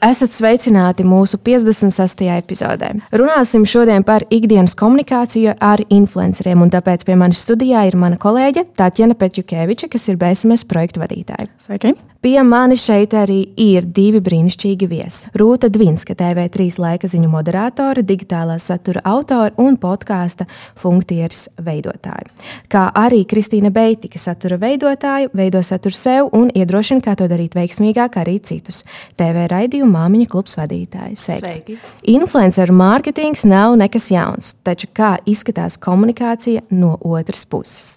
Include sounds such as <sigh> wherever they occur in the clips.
Esat sveicināti mūsu 56. epizodē. Runāsim šodien par ikdienas komunikāciju ar influenceriem, un tāpēc pie manis studijā ir mana kolēģe Tatjana Petjukeviča, kas ir BSMS projekta vadītāja. Sveiki! Pie manis šeit arī ir divi brīnišķīgi viesi. Rūta Dvinska, TV3 laika ziņu moderātore, digitālā satura autore un podkāsta funkcijas veidotāja. Kā arī Kristīna Beitika, satura veidotāja, veido saturu sev un iedrošina, kā to darīt veiksmīgāk arī citus. TV raidījumu māmiņa klubs vadītāja. Sveiki! Sveiki. Influenceru mārketings nav nekas jauns, taču kā izskatās komunikācija no otras puses?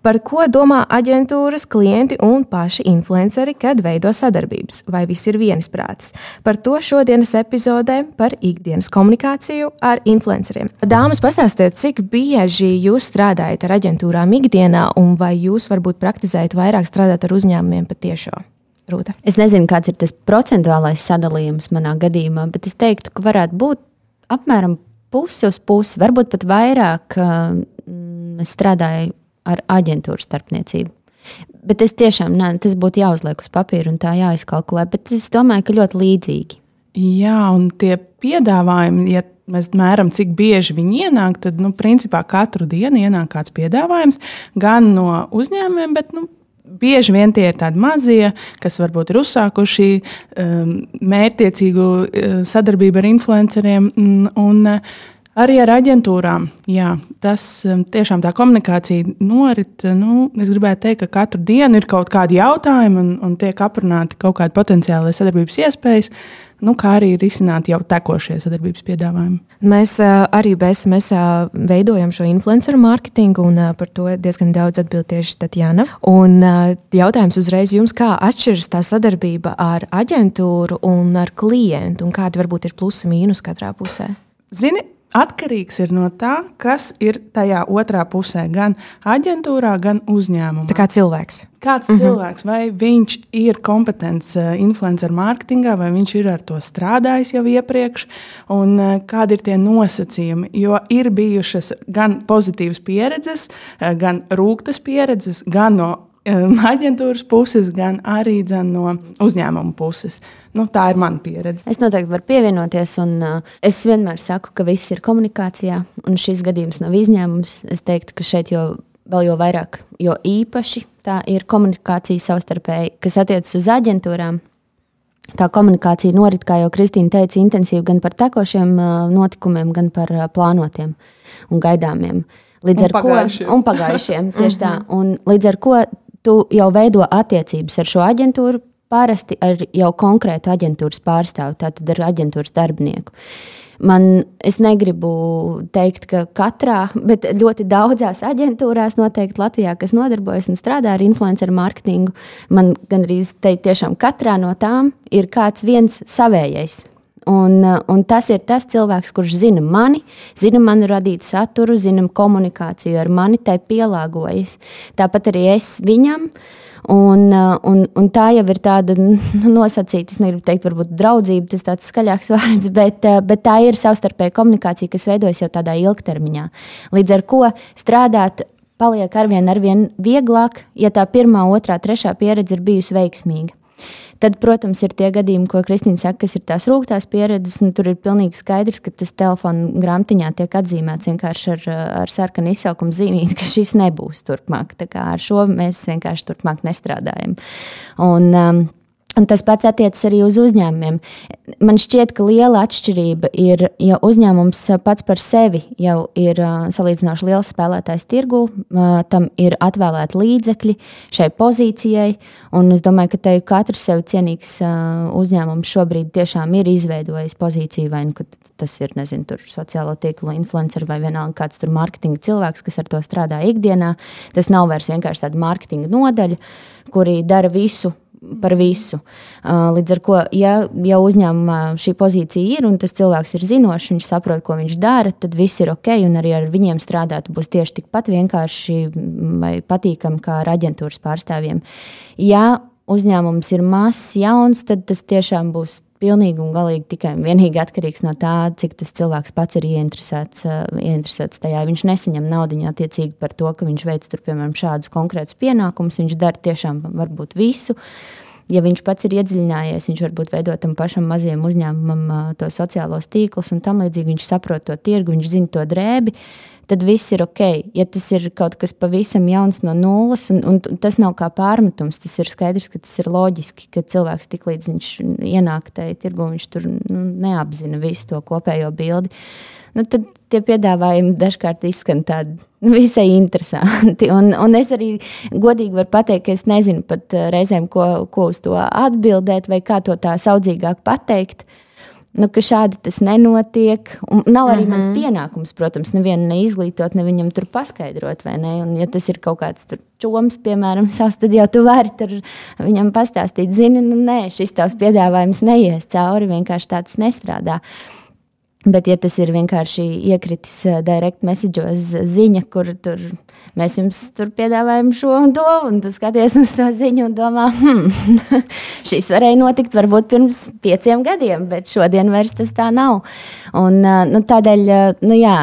Par ko domā aģentūras, klienti un paši influenceri, kad veido sadarbības? Vai viss ir viensprāts? Par to šodienas epizodē par ikdienas komunikāciju ar influenceriem. Dāmas, pastāstiet, cik bieži jūs strādājat ar aģentūrām ikdienā, un vai jūs varbūt praktizējat vairāk strādāt ar uzņēmumiem patiešām? Rūta. Es nezinu, kāds ir tas procentuālais sadalījums manā gadījumā, bet es teiktu, ka varētu būt apmēram pusi uz pusi, varbūt pat vairāk. Es strādāju ar aģentūru starpniecību. Bet es tiešām, ne, tas būtu jāuzliek uz papīra un tā jāizkalkulē, bet es domāju, ka ļoti līdzīgi. Jā, un tie piedāvājumi, ja mēs mēram, cik bieži viņi ienāk, tad, nu, principā katru dienu ienāk kāds piedāvājums gan no uzņēmumiem, bet, nu, bieži vien tie ir tādi mazie, kas varbūt ir uzsākuši um, mērķiecīgu uh, sadarbību ar influenceriem. Un, un, Arī ar aģentūrām. Jā, tas um, tiešām tā komunikācija norit. Nu, es gribētu teikt, ka katru dienu ir kaut kādi jautājumi un, un tiek aprunāti kaut kādi potenciāli sadarbības iespējas. Nu, kā arī risināt jau tekošie sadarbības piedāvājumi. Mēs uh, arī BSMS uh, veidojam šo influenceru mārketingu, un uh, par to diezgan daudz atbild tieši Tatjana. Un, jautājums uzreiz jums, kā atšķiras tā sadarbība ar aģentūru un ar klientu, un kādi varbūt ir plusi un mīnus katrā pusē? Zini, Atkarīgs ir no tā, kas ir tajā otrā pusē, gan aģentūrā, gan uzņēmumā. Tā kā cilvēks. Kāds mm -hmm. cilvēks, vai viņš ir kompetents eh, influencer mārketingā, vai viņš ir ar to strādājis jau iepriekš, un eh, kādi ir tie nosacījumi. Jo ir bijušas gan pozitīvas pieredzes, eh, gan rūktas pieredzes, gan no aģentūras puses, gan arī no uzņēmuma puses. Nu, tā ir mana pieredze. Es noteikti varu pievienoties, un uh, es vienmēr saku, ka viss ir komunikācijā, un šis gadījums nav izņēmums. Es teiktu, ka šeit jau vēl jau vairāk, jo īpaši tā ir komunikācija savstarpēji, kas attiecas uz aģentūrām. Tā komunikācija norit, kā jau Kristīna teica, intensīvi gan par tekošiem uh, notikumiem, gan par plānotiem un gaidāmiem. Līdz un ar pagājušiem. ko un pagājušiem, <laughs> tieši tā. Mhm. Un līdz ar ko tu jau veido attiecības ar šo aģentūru, parasti ar jau konkrētu aģentūras pārstāvu, tātad ar aģentūras darbinieku. Man, es negribu teikt, ka katrā, bet ļoti daudzās aģentūrās, noteikti Latvijā, kas nodarbojas un strādā ar influenceru mārketingu, man gan arī teikt, tiešām katrā no tām ir kāds viens savējais. Un, un tas ir tas cilvēks, kurš zina mani, zina manu radītu saturu, zina komunikāciju ar mani, tai pielāgojas. Tāpat arī es viņam. Uh, Un, uh, un, un tā jau ir tāda <laughs> nu, nosacīta, es negribu teikt, varbūt draudzība, tas tāds skaļāks <laughs> vārds, bet, uh, bet tā ir savstarpēja komunikācija, kas veidojas jau tādā ilgtermiņā. Līdz ar to strādāt paliek arvien, arvien vieglāk, ja tā pirmā, otrā, trešā pieredze ir bijusi veiksmīga. Tad, protams, ir tie gadījumi, ko Kristīna saka, kas ir tās rūktās pieredzes. Tur ir pilnīgi skaidrs, ka tas telefona grāmatiņā tiek atzīmēts vienkārši ar, ar sarkanu izsaukumu zīmīti, ka šis nebūs turpmāk. Ar šo mēs vienkārši turpmāk nestrādājam. Un, um, Un tas pats attiecas arī uz uzņēmumiem. Man šķiet, ka liela atšķirība ir, ja uzņēmums pats par sevi jau ir salīdzinoši liels spēlētājs tirgu, tam ir atvēlēti līdzekļi šai pozīcijai. Es domāju, ka te katrs sev cienīgs uzņēmums šobrīd tiešām ir izveidojis pozīciju, vai nu, tas ir nezinu, sociālo tīklu influencer vai vienalga kāds tur mārketinga cilvēks, kas ar to strādā ikdienā. Tas nav vairs vienkārši tāda mārketinga nodaļa, kuri dara visu par visu. Līdz ar to, ja, ja uzņēmumā šī pozīcija ir un tas cilvēks ir zinošs, viņš saprot, ko viņš dara, tad viss ir ok, un arī ar viņiem strādāt būs tieši tikpat vienkārši vai patīkami kā ar aģentūras pārstāvjiem. Ja uzņēmums ir mazs, jauns, tad tas tiešām būs pilnīgi un galīgi tikai un vienīgi atkarīgs no tā, cik tas cilvēks pats ir ieinteresēts, ieinteresēts tajā. Viņš nesaņem naudu attiecīgi par to, ka viņš veic tur, piemēram, šādus konkrētus pienākumus. Viņš dara tiešām varbūt visu. Ja viņš pats ir iedziļinājies, viņš varbūt veido tam pašam mazajam uzņēmumam to sociālos tīklus un tam līdzīgi. Viņš saprot to tirgu, viņš zina to drēbi. Uh, tad viss ir ok. Ja tas ir kaut kas pavisam jauns no nulles, un, un tas nav kā pārmetums, tas ir skaidrs, ka tas ir loģiski, ka cilvēks tik līdz viņš ienāk tajā tirgu, viņš tur nu, neapzina visu to kopējo bildi. Nu, tad tie piedāvājumi dažkārt izskan tādi nu, visai interesanti. Un, un es arī godīgi varu pateikt, ka es nezinu pat eh, reizēm, ko, ko uz to atbildēt, vai kā to tā saudzīgāk pateikt. Uh, nu, ka šādi tas nenotiek. Un nav arī mm -hmm. mans mhm. pienākums, protams, nevienu neizglītot, ne viņam tur paskaidrot, vai ne. Un, ja tas ir kaut kāds čoms, piemēram, <laughs> savs, tad jau tu vari viņam pastāstīt, zini, nu, nē, šis tavs piedāvājums neies cauri, vienkārši tāds nestrādā. Uh, Bet, ja tas ir vienkārši iekritis uh, direct message'os ziņa, kur tur mēs jums tur piedāvājam šo un to, un tu skaties uz to ziņu un domā, hmm, <laughs> šis varēja notikt varbūt pirms pieciem gadiem, bet šodien vairs tas tā nav. Un, uh, nu, tādēļ, uh, nu jā,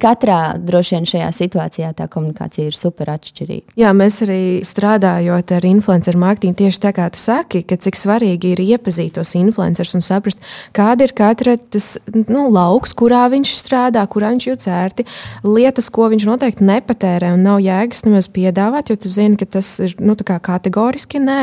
katrā droši vien šajā situācijā tā komunikācija ir super atšķirīga. Jā, mēs arī strādājot ar influenceru mārketingu, tieši tā kā tu saki, ka cik svarīgi ir iepazīt tos influencerus un saprast, kāda ir katra tas nu, lauks, kurā viņš strādā, kurā viņš jūtas ērti, lietas, ko viņš noteikti nepatērē un nav jēgas nemaz piedāvāt, jo tu zini, ka tas ir nu, kategoriski nē,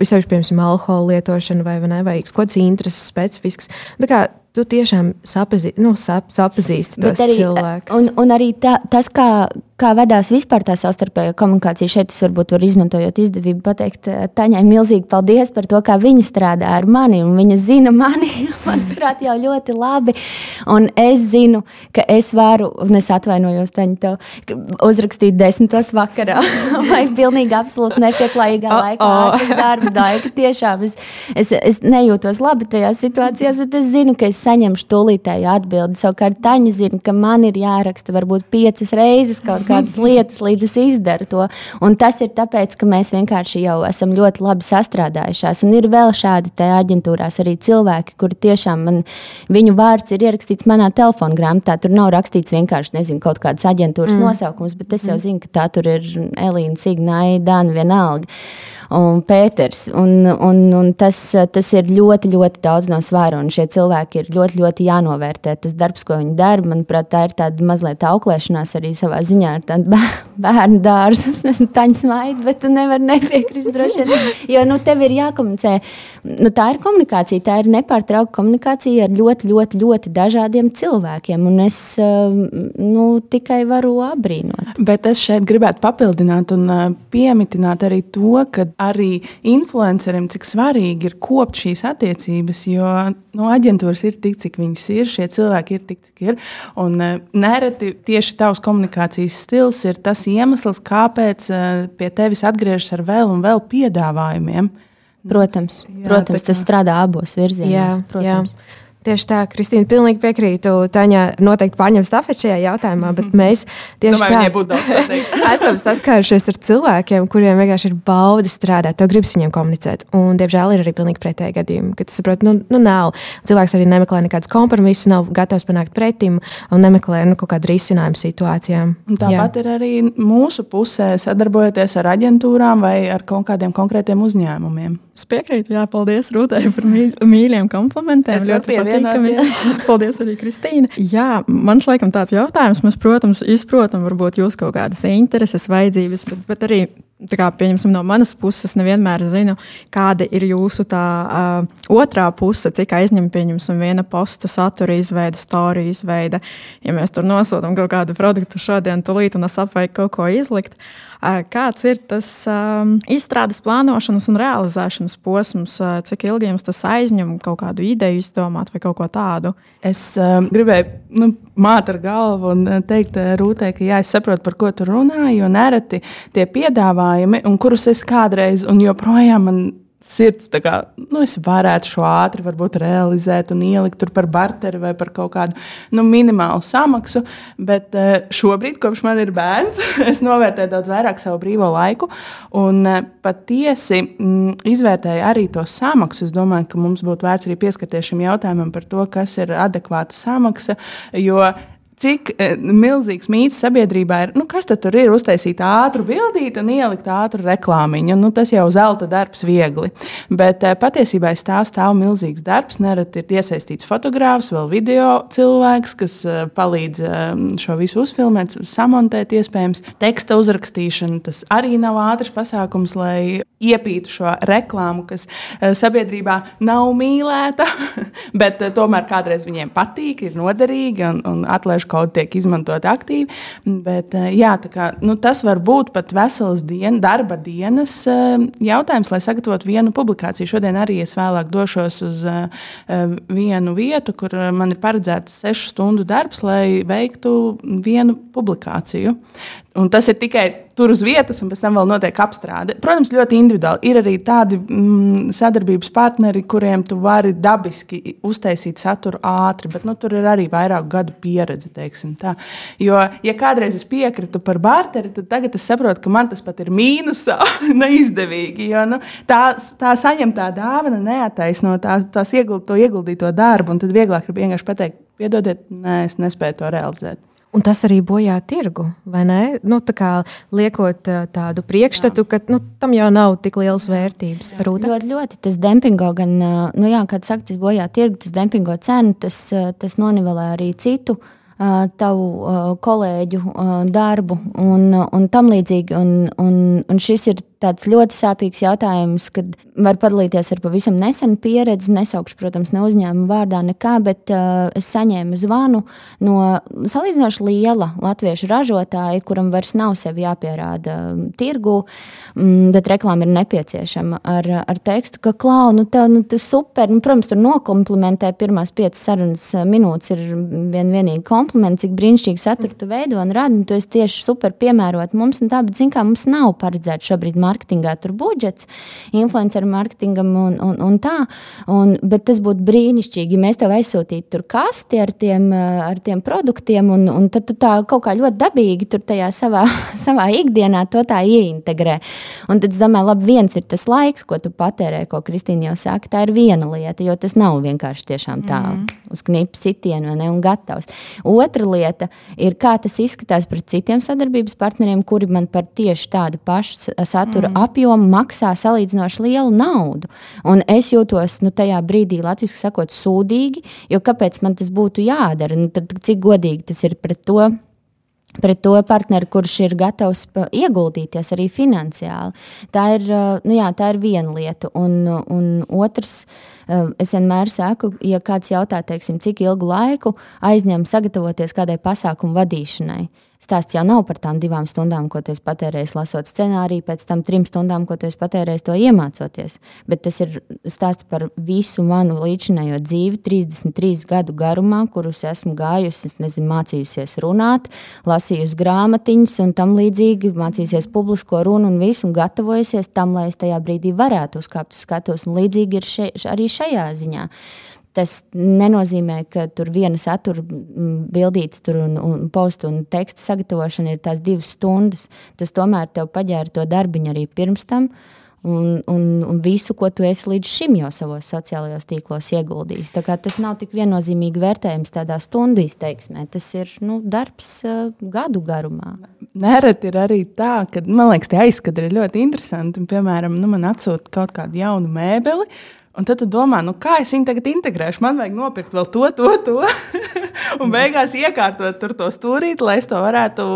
visai, piemēram, alkohola lietošana vai, vai, vai kaut kāds intereses specifisks. Tā kā tu tiešām sapazī, nu, sap, sapazīsti tos arī, cilvēkus. Un, un arī tā, tas, kā, kā vedās vispār tā savstarpējā komunikācija. Šeit es varbūt varu izmantojot izdevību pateikt eh, Taņai milzīgi paldies par to, kā viņa strādā ar mani. Viņa zina mani, <laughs> manuprāt, jau ļoti labi. Un es zinu, ka es varu, un es atvainojos Taņu, tev uzrakstīt desmitos vakarā <laughs> vai pilnīgi absolūti nepieklājīgā oh, laikā, oh. darba daļa. Tiešām es, es, es nejūtos labi tajās situācijās, bet es zinu, ka es saņemšu tūlītēju atbildi. Savukārt Taņa zina, ka man ir jāraksta varbūt piecas reizes kaut kādas lietas, līdz es izdaru to. Un tas ir tāpēc, ka mēs vienkārši jau esam ļoti labi sastrādājušās. Un ir vēl šādi aģentūrās arī cilvēki, kuri tiešām man, viņu vārds ir ierakstīts manā telefona grāmatā. Tur nav rakstīts vienkārši nezinu, kaut kādas aģentūras mm. nosaukums, bet es jau mm. zinu, ka tā tur ir Elīna, Signāja, Dana vienalga un Pēters. Un, un, un tas, tas ir ļoti, ļoti daudz no svāra. Un šie cilvēki ir ļoti, ļoti jānovērtē. Tas darbs, ko viņi dara, manuprāt, tā ir tāda mazliet auklēšanās arī savā ziņā ar tādu <laughs> bērnu dārzu. Es nezinu, taņas maidu, bet tu nevari nepiekrist droši vien. Jo nu, tev ir jākomunicē. Nu, tā ir komunikācija, tā ir nepārtraukta komunikācija ar ļoti, ļoti, ļoti dažādiem cilvēkiem. Un es nu, tikai varu apbrīnot. Bet es šeit gribētu papildināt un piemitināt arī to, ka arī influencerim, cik svarīgi ir kopt šīs attiecības, jo no nu, aģentūras ir tik, cik viņas ir, šie cilvēki ir tik, cik ir. Un uh, nereti tieši tavs komunikācijas stils ir tas iemesls, kāpēc uh, pie tevis atgriežas ar vēl un vēl piedāvājumiem. Protams, jā, protams tas strādā abos virzienos. Jā, protams. Jā. Tieši tā, Kristīna, pilnīgi piekrītu. Taņa noteikti pārņem stafeti šajā jautājumā, bet <laughs> mēs tieši Domāju, tā <laughs> esam saskārušies ar cilvēkiem, kuriem vienkārši ir baudi strādāt. To gribas viņiem komunicēt. Un, diemžēl, ir arī pilnīgi pretēji gadījumi, kad tu saproti, nu, nu nav. Cilvēks arī nemeklē nekādus kompromisus, nav gatavs panākt pretim un nemeklē nu, kaut kādu risinājumu situācijām. Un tāpat Jā. ir arī mūsu pusē, sadarbojoties ar aģentūrām vai ar kaut kādiem konkrētiem uzņēmumiem. Es piekrītu, jā, paldies Rūtai par mīļiem komplimentiem. Es ļoti patīkami. <laughs> paldies arī Kristīne. Jā, man laikam tāds jautājums. Mēs, protams, izprotam varbūt jūs kaut kādas intereses, vajadzības, bet, bet arī, kā pieņemsim no manas puses, nevienmēr zinu, kāda ir jūsu tā uh, otrā puse, cik aizņem, pieņemsim, viena posta satura izveida, storija izveida. Ja mēs tur nosūtām kaut kādu produktu šodien, tūlīt un es apveiku kaut ko izlikt. Uh, Kāds ir tas um, izstrādes plānošanas un realizēšanas posms, cik ilgi jums tas aizņem kaut kādu ideju izdomāt vai kaut ko tādu? Es um, gribēju nu, māt ar galvu un teikt Rūtē, ka jā, es saprotu, par ko tu runā, jo nereti tie piedāvājumi, kurus es kādreiz un joprojām man sirds, kā, nu, es varētu šo ātri realizēt un ielikt tur par barteri vai par kaut kādu nu, minimālu samaksu. Bet eh, šobrīd, kopš man ir bērns, <laughs> es novērtēju daudz vairāk savu brīvo laiku un eh, patiesi m, mm, izvērtēju arī to samaksu. Es domāju, ka mums būtu vērts arī pieskarties šim jautājumam par to, kas ir adekvāta samaksa. Jo cik e, milzīgs mīts sabiedrībā ir, nu, kas tur ir uztaisīt ātru bildīti un ielikt ātru reklāmiņu. Nu, tas jau zelta darbs viegli. Bet e, patiesībā aiz tā stāv milzīgs darbs. Nereti ir iesaistīts fotogrāfs, vēl video cilvēks, kas e, palīdz e, šo visu uzfilmēt, samontēt, iespējams, teksta uzrakstīšanu. Tas arī nav ātrs pasākums, lai iepītu šo reklāmu, kas e, sabiedrībā nav mīlēta, <laughs> bet e, tomēr kādreiz viņiem patīk, ir noderīga un, un atlaiž kaut tiek izmantot aktīvi. Bet, eh, jā, kā, nu, tas var būt pat vesels dien, darba dienas eh, jautājums, lai sagatavotu vienu publikāciju. Šodien arī es vēlāk došos uz eh, vienu vietu, kur man ir paredzēts sešu stundu darbs, lai veiktu vienu publikāciju. Un tas ir tikai tur uz vietas, un pēc tam vēl notiek apstrāde. Protams, ļoti individuāli. Ir arī tādi mm, sadarbības partneri, kuriem tu vari dabiski uztaisīt saturu ātri, bet nu, tur ir arī vairāk gadu pieredze. Jo, ja kādreiz es piekritu par barteri, tad tagad es saprotu, ka man tas pat ir mīnusā, <laughs> neizdevīgi. Jo, nu, tā, tā saņemtā dāvana neataisno tā, tās ieguld, to ieguldīto darbu, un tad vieglāk ir vienkārši pateikt, piedodiet, nē, es nespēju to realizēt. Un tas arī bojā tirgu, vai ne? Nu, tā liekot tādu priekšstatu, ka nu, tam jau nav tik lielas vērtības. Rūta? Ļoti, ļoti. Tas dempingo gan, nu jā, kad saka, tas bojā tirgu, tas dempingo cenu, tas, tas nonivelē arī citu tavu kolēģu darbu un, un tam līdzīgi. Un, un, un šis ir tāds ļoti sāpīgs jautājums, kad var padalīties ar pavisam nesenu pieredzi. Nesaukšu, protams, ne uzņēmumu vārdā, nekā, bet uh, es saņēmu zvanu no salīdzinoši liela latviešu ražotāja, kuram vairs nav sevi jāpierāda tirgu, mm, bet reklāma ir nepieciešama ar, ar tekstu, ka klau, nu, tā, nu, tas super, nu, protams, tur nokomplimentē pirmās piecas sarunas minūtes ir vien vienīgi komplimenti, cik brīnišķīgi saturu tu veido un radi, un tu esi tieši super piemērot mums, un tā, bet, zin kā, mums nav paredzēts šobrīd mārketingā tur budžets, influenceru mārketingam un, un, un tā. Un, bet tas būtu brīnišķīgi, ja mēs tev aizsūtītu tur kasti ar tiem, ar tiem produktiem, un, un tad tu tā kaut kā ļoti dabīgi tur tajā savā, <laughs> savā ikdienā to tā ieintegrē. Un tad es domāju, labi, viens ir tas laiks, ko tu patērē, ko Kristīna jau saka, tā ir viena lieta, jo tas nav vienkārši tiešām tā mm. uz knipa sitienu ne, un gatavs. Otra lieta ir, kā tas izskatās pret citiem sadarbības partneriem, kuri man par tieši tādu pašu saturu satura mm. apjomu maksā salīdzinoši lielu naudu. Un es jūtos nu, tajā brīdī, latviešu sakot, sūdīgi, jo kāpēc man tas būtu jādara? Nu, tad, cik godīgi tas ir pret to? Pret to partneri, kurš ir gatavs ieguldīties arī finansiāli. Tā ir, nu jā, tā ir viena lieta. Un, un otrs, es vienmēr saku, ja kāds jautā, teiksim, cik ilgu laiku aizņem sagatavoties kādai pasākumu vadīšanai, Stāsts jau nav par tām divām stundām, ko tu patērēji lasot scenāriju, pēc tam trim stundām, ko tu patērēji to iemācoties. Bet tas ir stāsts par visu manu līdzinējo dzīvi, 33 gadu garumā, kurus esmu gājusi, nezinu, mācījusies runāt, lasījusi grāmatiņas un tam līdzīgi, mācījusies publisko runu un visu, un gatavojusies tam, lai es tajā brīdī varētu uzkāpt uz skatuves. Līdzīgi ir še, arī šajā ziņā. Tas nenozīmē, ka tur viena satura bildītas tur un, un postu un teksta sagatavošana ir tās divas stundas. Tas tomēr tev paģēra to darbiņu arī pirms tam. Un, un, un visu, ko tu esi līdz šim jau savos sociālajos tīklos ieguldījis. Tas nav tik viennozīmīgi vērtējums tādā stundu izteiksmē. Tas ir nu, darbs uh, gadu garumā. Nereti ir arī tā, ka man liekas, tie aizskati ir ļoti interesanti. Piemēram, nu, man atsūta kaut kādu jaunu mēbeli. Un tad tu domā, nu, kā es viņu tagad integrēšu. Man vajag nopirkt vēl to, to, to. <laughs> un beigās iekārtot to stūrīti, lai es to varētu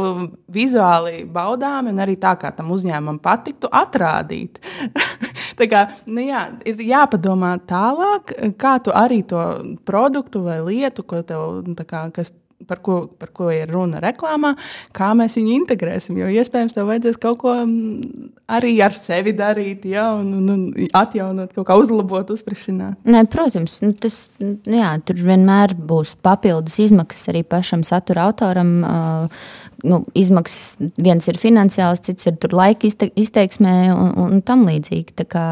vizuāli baudāmi un arī tā, kā tam uzņēmumam patiktu, atrādīt. <laughs> tā kā, nu, jā, ir jāpadomā tālāk, kā tu arī to produktu vai lietu, kā, kas par ko, par ko ir runa reklāmā, kā mēs viņu integrēsim. Jo iespējams, tev vajadzēs kaut ko mm, arī ar sevi darīt, ja, un, un, un atjaunot, kaut kā uzlabot, uzsprišināt. Nē, protams, nu, tas nu, jā, tur vienmēr būs papildus izmaksas arī pašam satura autoram. Uh, nu, izmaksas viens ir finansiāls, cits ir laika izteiksmē un, un tam līdzīgi. Kā,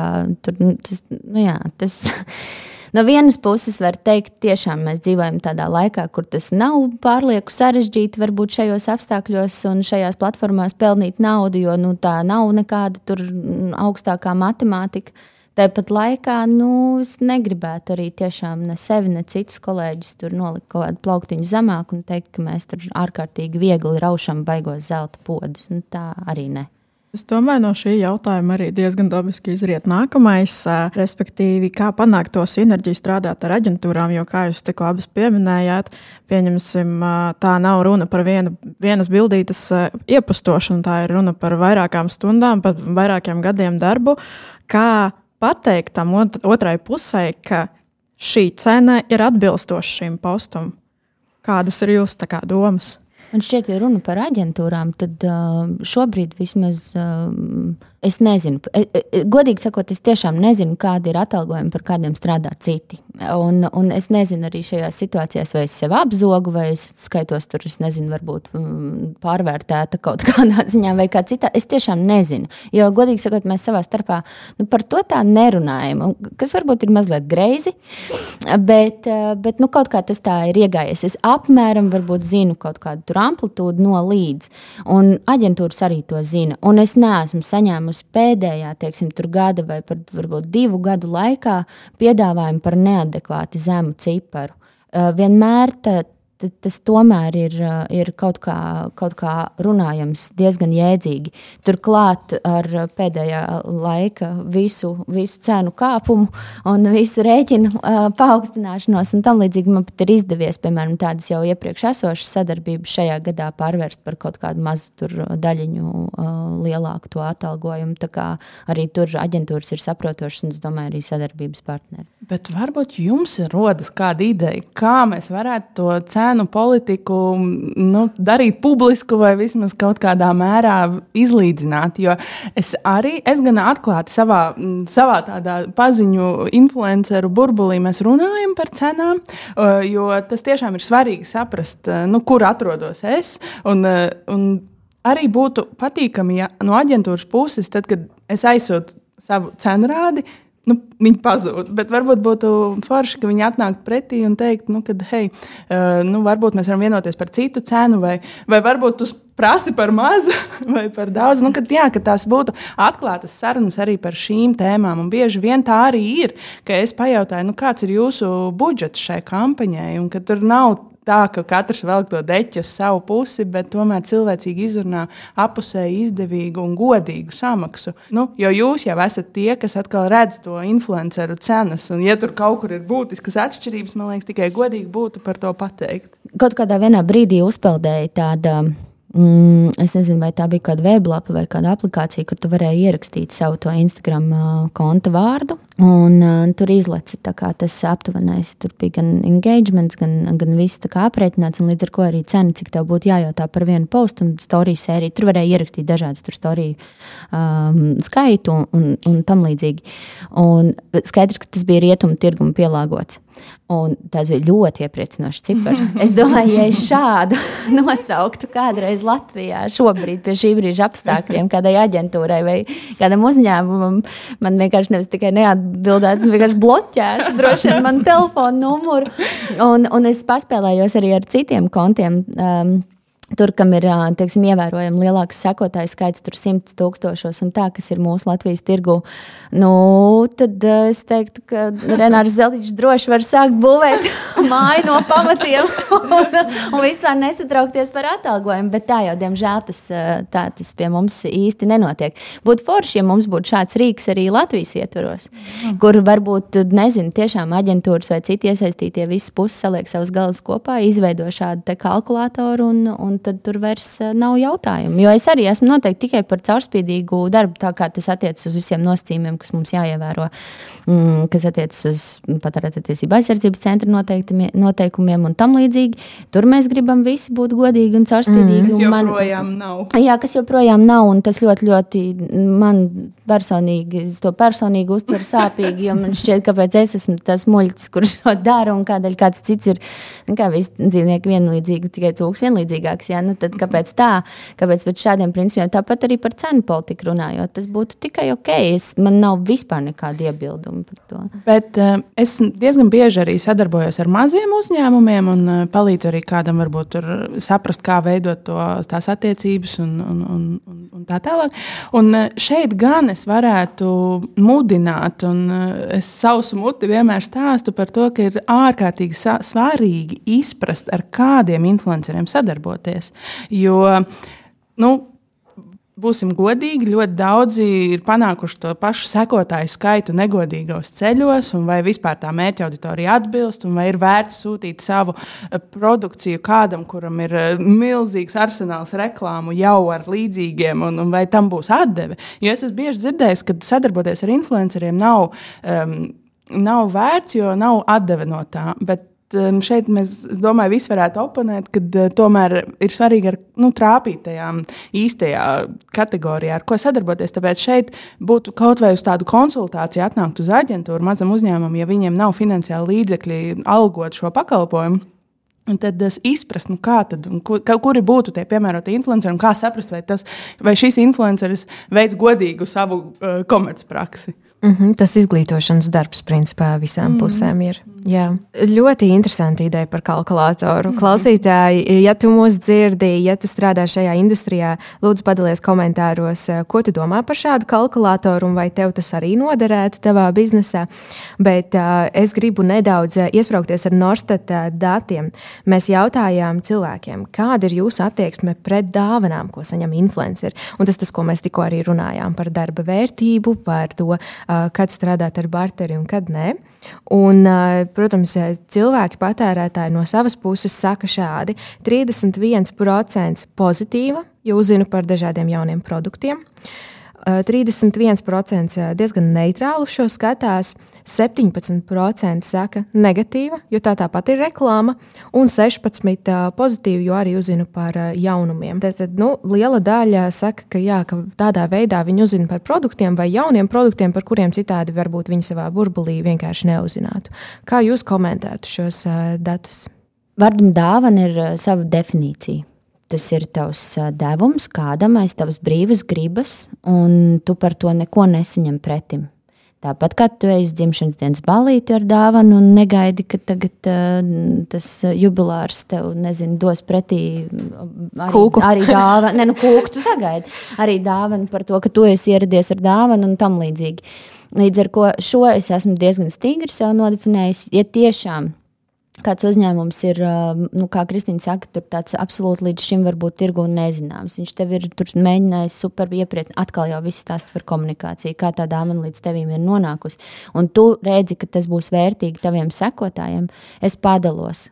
tur, nu, tas, nu, jā, tas, <laughs> No vienas puses, var teikt, tiešām mēs dzīvojam tādā laikā, kur tas nav pārlieku sarežģīti, varbūt šajos apstākļos un šajās platformās pelnīt naudu, jo nu, tā nav nekāda tur mm, augstākā matemātika. Tāpat laikā nu, es negribētu arī tiešām ne sevi, ne citus kolēģus tur nolikt kaut kādu plauktiņu zemāk un teikt, ka mēs tur ārkārtīgi viegli raušam baigos zelta podus. Nu, tā arī ne. Es domāju, no šī jautājuma arī diezgan dabiski izriet nākamais, respektīvi, kā panākt to sinerģiju strādāt ar aģentūrām. Jo, kā jūs tikko abas pieminējāt, pieņemsim, tā nav runa par vienu, vienas bildītes iepastošanu, tā ir runa par vairākām stundām, pat vairākiem gadiem darbu. Kā pateikt tam otrai pusē, ka šī cena ir atbilstoša šim postam? Kādas ir jūsu domas? Man šķiet, ja runa par aģentūrām, tad šobrīd vismaz es nezinu. E, e, godīgi sakot, es tiešām nezinu, kādi ir atalgojumi, par kādiem strādā citi. Un, un es nezinu arī šajās situācijās, vai es sev apzogu, vai es skaitos tur, es nezinu, varbūt mm, pārvērtēta kaut <laughs> kādā ziņā vai kā citā. Es tiešām nezinu. Jo, godīgi sakot, mēs savā starpā nu, par to tā nerunājam, kas varbūt ir mazliet greizi, bet, bet nu, kaut kā tas tā ir iegājies. Es apmēram zinu kaut kādu amplitūdu no līdz, un aģentūras arī to zina. Un es neesmu saņēmusi pēdējā, teiksim, gada vai pat varbūt divu gadu laikā piedāvājumu par neadekvāti zemu ciparu. Vienmēr tā, tas tomēr ir, ir kaut, kā, kaut kā runājams diezgan jēdzīgi. Turklāt ar pēdējā laika visu, visu cenu kāpumu un visu rēķinu uh, paaugstināšanos un tam līdzīgi man pat ir izdevies, piemēram, tādas jau iepriekš esošas sadarbības šajā gadā pārvērst par kaut kādu mazu daļiņu uh, lielāku to atalgojumu. Tā kā arī tur aģentūras ir saprotošas un es domāju arī sadarbības partneri. Bet varbūt jums ir rodas kāda ideja, kā mēs varētu to cenu politiku nu, darīt publisku vai vismaz kaut kādā mērā izlīdzināt. Jo es arī, es gan atklāti savā, savā tādā paziņu influenceru burbulī mēs runājam par cenām, jo tas tiešām ir svarīgi saprast, nu, kur atrodos es. Un, un arī būtu patīkami, ja no aģentūras puses, tad, kad es aizsūtu savu cenrādi, nu, viņi pazūd. Bet varbūt būtu forši, ka viņi atnāktu pretī un teikt, nu, ka, hei, uh, nu, varbūt mēs varam vienoties par citu cenu, vai, vai varbūt tu prasi par mazu <laughs> vai par daudz. Nu, kad, jā, ka tās būtu atklātas sarunas arī par šīm tēmām. Un bieži vien tā arī ir, ka es pajautāju, nu, kāds ir jūsu budžets šai kampaņai, un ka tur nav tā, ka katrs velk to deķu uz savu pusi, bet tomēr cilvēcīgi izrunā apusēji izdevīgu un godīgu samaksu. Nu, jo jūs jau esat tie, kas atkal redz to influenceru cenas, un ja tur kaut kur ir būtiskas atšķirības, man liekas, tikai godīgi būtu par to pateikt. Kaut kādā brīdī uzpeldēja tāda Mm, es nezinu, vai tā bija kāda weblapa vai kāda aplikācija, kur tu varēji ierakstīt savu to Instagram uh, konta vārdu. Un, uh, tur izlaica tas aptuvenais. Tur bija gan engagements, gan, gan viss aprēķināts. Līdz ar to arī cena, cik tev būtu jājautā par vienu postu un storiju sēriju. Tur varēja ierakstīt dažādas storiju um, skaitu un, un, un tam līdzīgi. Un skaidrs, ka tas bija rietumu tirgumu pielāgots. Un tas bija ļoti iepriecinošs cipars. <laughs> Es domāju, ja es šādu <laughs> nosauktu kādreiz Latvijā, šobrīd pie šī brīža apstākļiem, kādai aģentūrai vai kādam uzņēmumam, man vienkārši nevis tikai neatbildētu, bet vienkārši bloķētu droši vien manu telefonu numuru. Un, un es paspēlējos arī ar citiem kontiem. Um, Tur, kam ir teiksim, ievērojami lielāks sekotāju skaits, tur simts tūkstošos, un tā, kas ir mūsu Latvijas tirgu, nu, tad es teiktu, ka <laughs> Renārs Zeltiņš droši var sākt būvēt <laughs> māju no pamatiem un, un vispār nesatraukties par atalgojumu. Bet tā jau, diemžēl, tas, tā, tas pie mums īsti nenotiek. Būtu forši, ja mums būtu šāds rīks arī Latvijas ietvaros, mm. kur varbūt, nezinu, tiešām aģentūras vai citi iesaistītie visas puses saliek savus galvas kopā, izveido šādu kalkulātoru un, un tad tur vairs uh, nav jautājumu. Jo es arī esmu noteikti tikai par caurspīdīgu darbu, tā kā tas attiecas uz visiem nosacījumiem, kas mums jāievēro, mm, kas attiecas uz patērētāju aizsardzības centra noteikumiem un tam līdzīgi. Tur mēs gribam visi būt godīgi un caurspīdīgi. Mm, kas joprojām man, nav. Jā, kas joprojām nav, un tas ļoti, ļoti man personīgi, es to personīgi uztveru sāpīgi, jo man šķiet, kāpēc es esmu tas muļķis, kurš to dara, un kādēļ kāds cits ir, nu, kā visi dzīvnieki vienlīdzīgi, tikai cūks vienlīdzīgāks, jā, nu tad kāpēc tā, kāpēc pēc šādiem principiem, tāpat arī par cenu politiku runājot, tas būtu tikai ok, es, man nav vispār nekāda iebilduma par to. Bet uh, es diezgan bieži arī sadarbojos ar maziem uzņēmumiem un uh, palīdzu arī kādam varbūt saprast, kā veidot to, tās attiecības un, un, un, un, un tā tālāk. Un uh, šeit gan es varētu mudināt, un uh, es savu muti vienmēr stāstu par to, ka ir ārkārtīgi svarīgi izprast, ar kādiem influenceriem sadarboties. Jo, nu, būsim godīgi, ļoti daudzi ir panākuši to pašu sekotāju skaitu negodīgos ceļos, un vai vispār tā mērķa auditorija atbilst, vai ir vērts sūtīt savu eh, produkciju kādam, kuram ir eh, milzīgs arsenāls reklāmu jau ar līdzīgiem, un, un vai tam būs atdeve. Jo es esmu bieži dzirdējis, ka sadarboties ar influenceriem nav. Um, nav vērts, jo nav atdeve no tā. Bet šeit mēs, domāju, visi varētu oponēt, ka uh, tomēr ir svarīgi ar, nu, trāpīt tajā īstajā kategorijā, ar ko sadarboties. Tāpēc šeit būtu kaut vai uz tādu konsultāciju atnākt uz aģentūru mazam uzņēmumam, ja viņiem nav finansiāli līdzekļi algot šo pakalpojumu. Un tad izprast, nu kā tad, kur, kuri būtu tie piemērotie influenceri, un kā saprast, vai, tas, vai šis influenceris veids godīgu savu uh, komercpraksi. Mm -hmm, tas izglītošanas darbs, principā, visām mm -hmm. pusēm ir. Jā. Ļoti interesanti ideja par kalkulātoru. -hmm. Klausītāji, ja tu mūs dzirdi, ja tu strādā šajā industrijā, lūdzu, padalies komentāros, ko tu domā par šādu kalkulātoru un vai tev tas arī noderētu tavā biznesā. Bet uh, es gribu nedaudz uh, iesprāgties ar Norstat uh, datiem. Mēs jautājām cilvēkiem, kāda ir jūsu attieksme pret dāvanām, ko saņem influenceri. Un tas, tas, ko mēs tikko arī runājām par darba vērtību, par to, kad strādāt ar barteri un kad nē. Un, protams, cilvēki, patērētāji no savas puses saka šādi: 31% pozitīva, jo uzzinu par dažādiem jauniem produktiem. 31% diezgan neitrāli šo skatās, 17% saka negatīva, jo tā tāpat ir reklāma, un 16% pozitīvi, jo arī uzzina par jaunumiem. Tad, tad nu, liela daļa saka, ka, jā, ka tādā veidā viņi uzzina par produktiem vai jauniem produktiem, par kuriem citādi varbūt viņi savā burbulī vienkārši neuzzinātu. Kā jūs komentētu šos datus? Vārdam dāvana ir sava definīcija. Tas ir tavs devums kādam aiz tavas brīvas gribas, un tu par to neko nesaņem pretim. Tāpat kā tu ej uz dzimšanas dienas balīti ar dāvanu un negaidi, ka tagad uh, tas jubilārs tev, nezinu, dos pretī arī, kūku. arī dāvanu. Nē, nu, kūku tu sagaidi. Arī dāvanu par to, ka tu esi ieradies ar dāvanu un tam līdzīgi. Līdz ar to es esmu diezgan stingri sev nodefinējis. Ja tiešām kāds uzņēmums ir, nu, kā Kristīna saka, tur tāds absolūti līdz šim varbūt tirgu nezināms. Viņš tev ir mēģinājis super iepriecināti, atkal jau viss stāsta par komunikāciju, kā tā dāvana līdz tevim ir nonākusi. Un tu redzi, ka tas būs vērtīgi taviem sekotājiem. Es padalos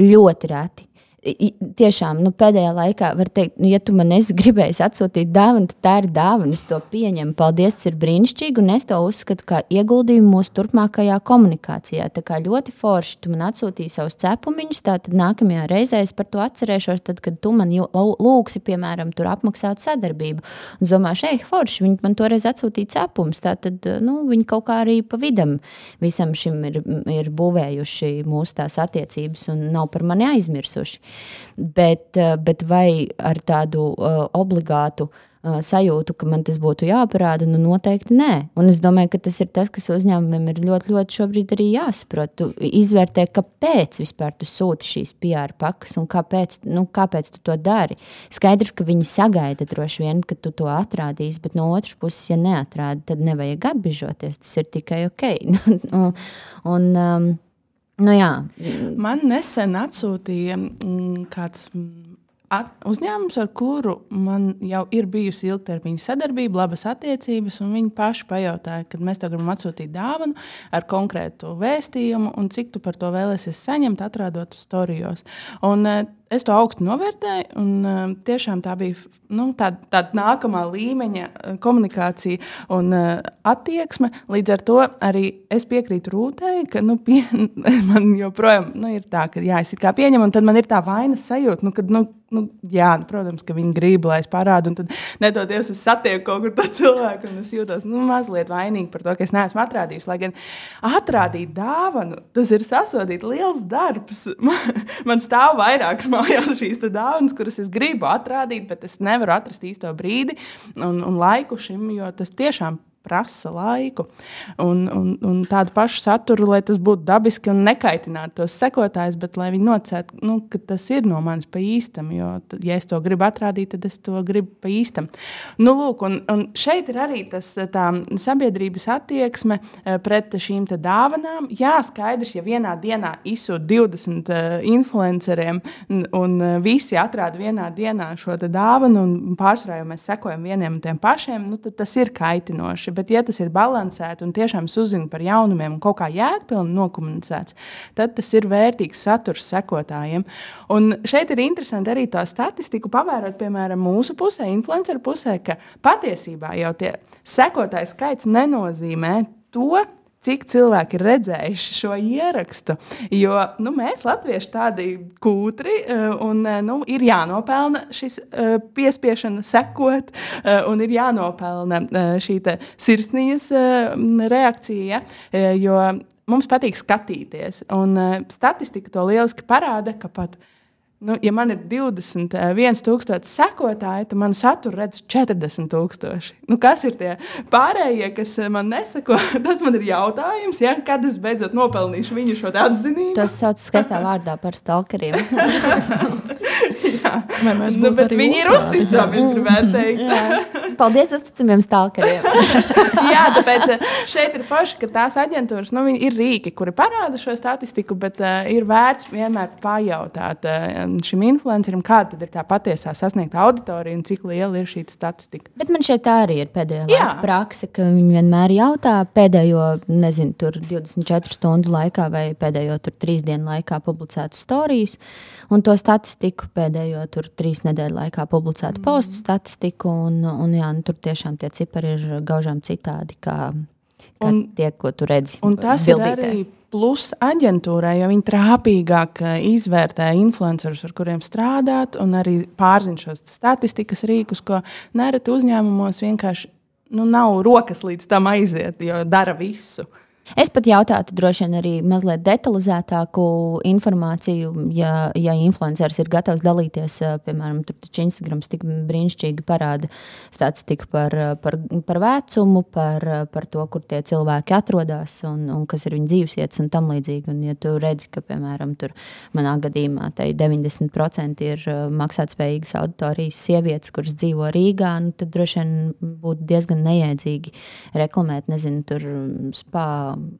ļoti reti tiešām nu, pēdējā laikā var teikt, nu, ja tu man esi gribējis atsūtīt dāvanu, tad tā ir dāvana. Es to pieņemu. Paldies, tas ir brīnišķīgi. Un es to uzskatu kā ieguldījumu mūsu turpmākajā komunikācijā. Tā kā ļoti forši tu man atsūtīji savus cepumiņus, tad nākamajā reizē es par to atcerēšos, tad, kad tu man lūgsi, piemēram, apmaksāt sadarbību. Un es domāju, šeit forši viņi man toreiz atsūtīja cepumus. Tad nu, viņi kaut kā arī pa vidam visam šim ir, ir būvējuši mūsu tās attiecības un nav par mani aizmirsuši bet, eh, bet vai ar tādu uh, obligātu uh, sajūtu, ka man tas būtu jāparāda, nu noteikti nē. Un es domāju, ka tas ir tas, kas uzņēmumiem ir ļoti, ļoti šobrīd arī jāsaprot. Tu izvērtē, kāpēc vispār tu sūti šīs PR pakas un kāpēc, nu, kāpēc tu to dari. Skaidrs, ka viņi sagaida droši vien, ka tu to atrādīsi, bet no otras puses, ja neatrādi, tad nevajag apbežoties. Tas ir tikai ok. <laughs> un, un, um, Nu, jā. Man nesen atsūtīja mm, kāds mm, at, uzņēmums, ar kuru man jau ir bijusi ilgtermiņa sadarbība, labas attiecības, un viņi paši pajautāja, kad mēs tev gribam atsūtīt dāvanu ar konkrētu vēstījumu, un cik tu par to vēlēsies saņemt, atrādot storijos. Un, uh, es to augstu novērtēju. Un, uh, tiešām tā bija nu, tāda, tāda nākamā līmeņa uh, komunikācija un uh, attieksme. Līdz ar to arī es piekrītu Rūtei, ka nu, pie, <laughs> man joprojām nu, ir tā, ka jā, es kā pieņemu, un tad man ir tā vainas sajūta, nu, kad, nu, nu, jā, nu, protams, ka viņi grib, lai es parādu, un tad nedodies, es satieku kaut kur tādu cilvēku, un es jūtos nu, mazliet vainīgi par to, ka es neesmu atrādījis. Lai gan atrādīt dāvanu, tas ir sasodīt liels darbs. <laughs> Man, man stāv vairākas mājās šīs dāvanas, kuras es gribu atrādīt, bet es nevaru atrast īsto brīdi un, un laiku šim, jo tas tiešām prasa laiku un, un, un tādu pašu saturu, lai tas būtu dabiski un nekaitinātu tos sekotājus, bet lai viņi nocētu, nu, ka tas ir no manis pa īstam. Jo, ja es to gribu atrādīt, tad es to gribu pa īstam. Nu, lūk, un, un šeit ir arī tas sabiedrības attieksme eh, pret šīm dāvanām. Jā, skaidrs, ja vienā dienā izsūta 20 uh, influenceriem un, un uh, visi atrāda vienā dienā šo dāvanu, un pārsvarā jau mēs sekojam vieniem un tiem pašiem, nu, tad tas ir kaitinoši bet ja tas ir balansēts un tiešām uzzina par jaunumiem un kaut kā jēgpilni nokomunicēts, tad tas ir vērtīgs saturs sekotājiem. Un šeit ir interesanti arī to statistiku pavērot, piemēram, mūsu pusē, influenceru pusē, ka patiesībā jau tie sekotāju skaits nenozīmē to, cik cilvēki ir redzējuši šo ierakstu. Jo nu, mēs, Latvieši, tādi kūtri, eh, un eh, nu, ir jānopelna šis eh, piespiešana sekot, un ir jānopelna šī sirsnīgas reakcija. Jo mums patīk skatīties, un statistika to lieliski parāda, ka pat Nu, ja man ir 21,000 eh, sekotāji, tad man satura redz 40,000. Nu, kas ir tie pārējie, kas eh, man nesako? <laughs> Tas man ir jautājums, ja? kad es beidzot nopelnīšu viņu šo atzinību. Tas sauc skaistā <laughs> vārdā par stalkeriem. <laughs> Jā, nu, bet viņi ir uzticami, es gribētu teikt. Paldies uzticamiem stalkeriem. <laughs> Jā, tāpēc eh, šeit ir forši, ka tās aģentūras nu, ir rīki, kuri parāda šo statistiku, bet uh, ir vērts vienmēr pajautāt. Uh, šim influencerim, kāda ir tā patiesā sasniegta auditorija un cik liela ir šī statistika. Bet man šeit tā arī ir pēdējā laika praksa, ka viņi vienmēr jautā pēdējo, nezinu, 24 stundu laikā vai pēdējo 3 dienu laikā publicētu stāstus. Un to statistiku pēdējo tur, trīs nedēļu laikā publicētu mm. postu statistiku. Un, un, jā, nu, tur tiešām tie cipari ir gaužām citādi. Kā, un, tie, ko tu redzi. Un tas bildītē. ir arī plus aģentūrai, jo viņi trāpīgāk eh, izvērtē influencerus, ar kuriem strādāt, un arī pārzina šos statistikas rīkus, ko nereti uzņēmumos vienkārši nu, nav rokas līdz tam aiziet, jo dara visu. Es pat jautātu, droši vien arī mazliet detalizētāku informāciju, ja, ja influenceris ir gatavs dalīties. Eh, piemēram, tur taču Instagram tik brīnišķīgi parāda statistiku par, par, par vecumu, par, par to, kur tie cilvēki atrodas un, un kas ir viņu dzīvesvietas un tam līdzīgi. Un, ja tu redzi, ka, piemēram, tur manā gadījumā 90% ir eh, maksātspējīgas auditorijas sievietes, kuras dzīvo Rīgā, nu, tad droši vien būtu diezgan neiedzīgi reklamēt, nezinu, tur spā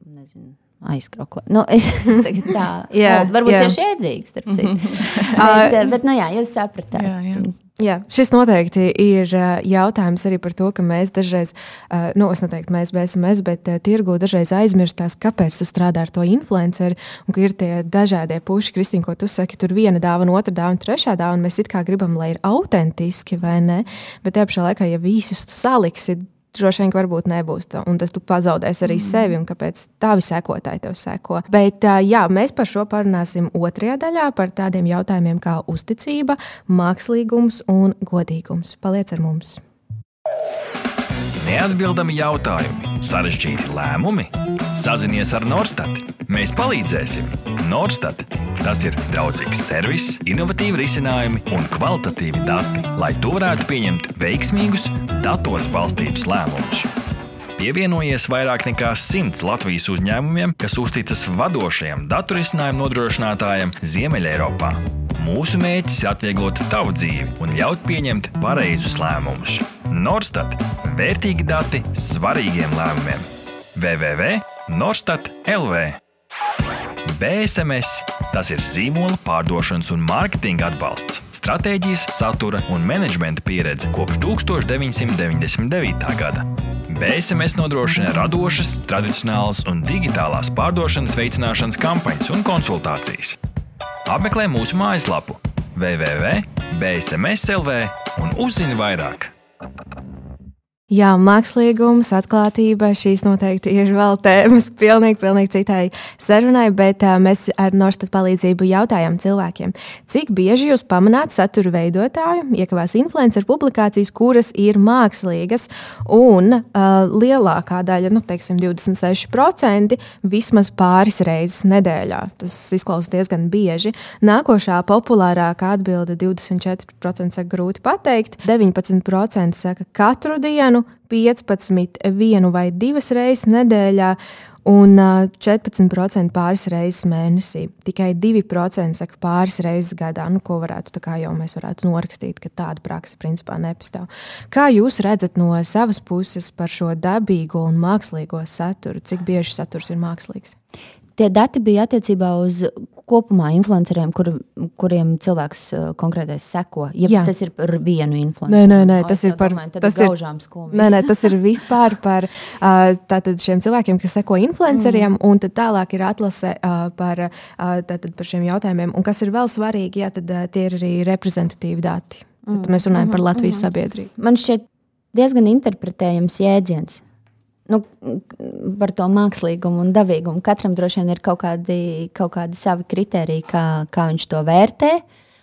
nezinu, aizkraukla. Nu, es, <laughs> es tā, jā, no, varbūt jā. tieši iedzīgs, starp citu. <laughs> bet, uh, bet, nu jā, jūs sapratāt. Jā, jā. Jā, šis noteikti ir jautājums arī par to, ka mēs dažreiz, nu, es neteiktu, mēs BSMS, bet tirgu dažreiz aizmirstās, kāpēc tu strādā ar to influenceri, un ka ir tie dažādie puši, Kristīna, ko tu saki, tur viena dāvana, otra dāvana, trešā dāvana, mēs it kā gribam, lai ir autentiski, vai ne, bet tajā pašā laikā, ja visus tu saliksi droši vien varbūt nebūs. Tā, un tad tu pazaudēsi arī mm. sevi, un kāpēc tavi sekotāji tev seko. Bet jā, mēs par šo parunāsim otrajā daļā, par tādiem jautājumiem kā uzticība, mākslīgums un godīgums. Paliec ar mums! Neatbildami jautājumi, sarežģīti lēmumi. Sazinies ar Norstat. Mēs palīdzēsim. Norstat. Tas ir draudzīgs servis, innovatīvi risinājumi un kvalitatīvi dati, lai to varētu pieņemt veiksmīgus, datos balstītus lēmumus. Pievienojies vairāk nekā simts Latvijas uzņēmumiem, kas uzticas vadošajam datorisinājumu nodrošinātājam Ziemeļeiropā. Mūsu mērķis ir atvieglot tavu dzīvi un ļaut pieņemt pareizus lēmumus. Norstat - vērtīgi dati svarīgiem lēmumiem. www.norstat LV BSMS - tas ir zīmola pārdošanas un mārketinga atbalsts, stratēģijas, satura un menedžmenta pieredze kopš 1999. gada. BSMS nodrošina radošas, tradicionālas un digitālās pārdošanas veicināšanas kampaņas un konsultācijas. Apmeklē mūsu mājaslapu www.bsmslv un uzzini vairāk. Jā, mākslīgums, atklātība, šīs noteikti ir vēl tēmas pilnīgi, pilnīgi citai sarunai, bet uh, mēs ar Norstat palīdzību jautājām cilvēkiem, cik bieži jūs pamanāt satura veidotāju, iekavās influenceru publikācijas, kuras ir mākslīgas, un uh, lielākā daļa, nu, teiksim, 26% vismaz pāris reizes nedēļā. Tas izklausās diezgan bieži. Nākošā populārākā atbilde 24% saka grūti pateikt, 19% saka katru dienu, dienu, 15 vienu vai divas reizes nedēļā. Un 14% pāris reizes mēnesī. Tikai 2% saka pāris reizes gadā, nu, ko varētu, jau mēs varētu norakstīt, ka tāda praksa principā nepastāv. Kā jūs redzat no savas puses par šo dabīgo un mākslīgo saturu? Cik bieži saturs ir mākslīgs? Tie dati bija attiecībā uz kopumā influenceriem, kur, kuriem cilvēks uh, konkrētais seko. Ja tas ir par vienu influenceru. Nē, nē, nē tas ir par tas ir, nē, nē, tas ir vispār par <laughs> uh, šiem cilvēkiem, kas seko influenceriem, mm. un tālāk ir atlase uh, par, uh, tātad, par šiem jautājumiem. Un kas ir vēl svarīgi, jā, tad uh, tie ir arī reprezentatīvi dati. Tad mm. mēs runājam mm -hmm, par Latvijas mm -hmm. sabiedrību. Man šķiet diezgan interpretējams jēdziens nu, par to mākslīgumu un dabīgumu. Katram droši vien ir kaut kādi, kaut kādi savi kriteriji, kā, kā viņš to vērtē.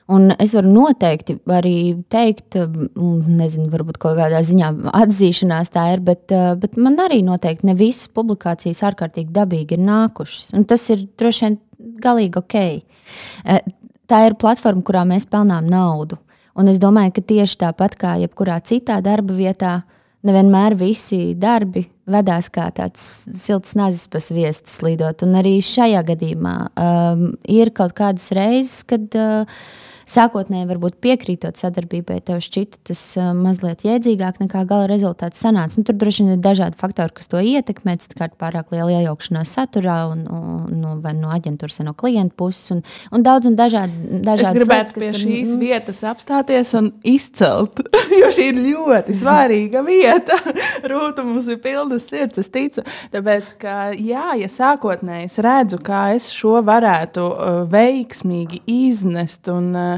Un es varu noteikti arī teikt, nezinu, varbūt kaut kādā ziņā atzīšanās tā ir, bet, bet man arī noteikti ne visas publikācijas ārkārtīgi dabīgi ir nākušas. Un tas ir droši vien galīgi ok. Tā ir platforma, kurā mēs pelnām naudu. Un es domāju, ka tieši tāpat kā jebkurā citā darba vietā, nevienmēr visi darbi vedās kā tāds silts nazis pa sviestu slīdot. Un arī šajā gadījumā um, ir kaut kādas reizes, kad. Uh, sākotnēji varbūt piekrītot sadarbībai, tev šķita tas uh, mazliet jēdzīgāk nekā gala rezultāts sanāca. Nu, tur droši vien ir dažādi faktori, kas to ietekmē. Citkārt pārāk liela iejaukšanās saturā, un, un, no, vai no aģentūras, vai no klienta puses, un, un daudz un dažādi. Es gribētu lietas, pie tur, šīs mm. vietas apstāties un izcelt, <laughs> jo šī ir ļoti svarīga vieta. <laughs> Rūta mums ir pilnas sirds, es ticu. Tāpēc, ka, jā, ja sākotnēji es redzu, kā es šo varētu uh, veiksmīgi iznest un uh, Eh,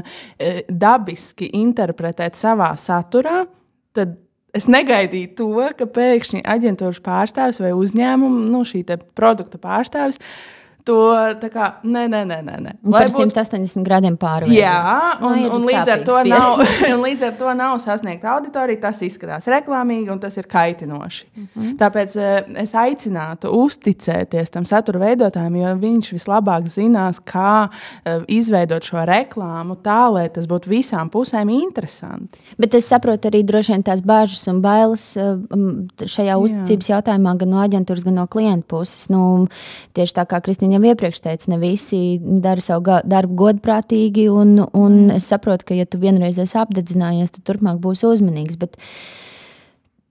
dabiski interpretēt savā saturā, tad es negaidīju to, ka pēkšņi aģentūras pārstāvis vai uzņēmuma, nu, šī produkta pārstāvis to kā, nē, nē, nē, nē. nē. Lai par 180 grādiem pāri. Jā, un, no, un, līdz ar to nav, un <laughs> līdz ar to nav sasniegta auditorija. Tas izskatās reklāmīgi un tas ir kaitinoši. Mm -hmm. Tāpēc uh, es aicinātu uzticēties tam satura veidotājam, jo viņš vislabāk zinās, kā uh, izveidot šo reklāmu tā, lai tas būtu visām pusēm interesanti. Bet es saprotu arī droši vien tās bāžas un bailes uh, šajā uzticības Jā. jautājumā gan no aģentūras, gan no klienta puses. Nu, tieši tā kā Kristīna jau iepriekš teicu, ne visi dara savu darbu godprātīgi. Un, un es saprotu, ka, ja tu vienreiz esi apdedzinājies, tad turpmāk būsi uzmanīgs. Bet, uh,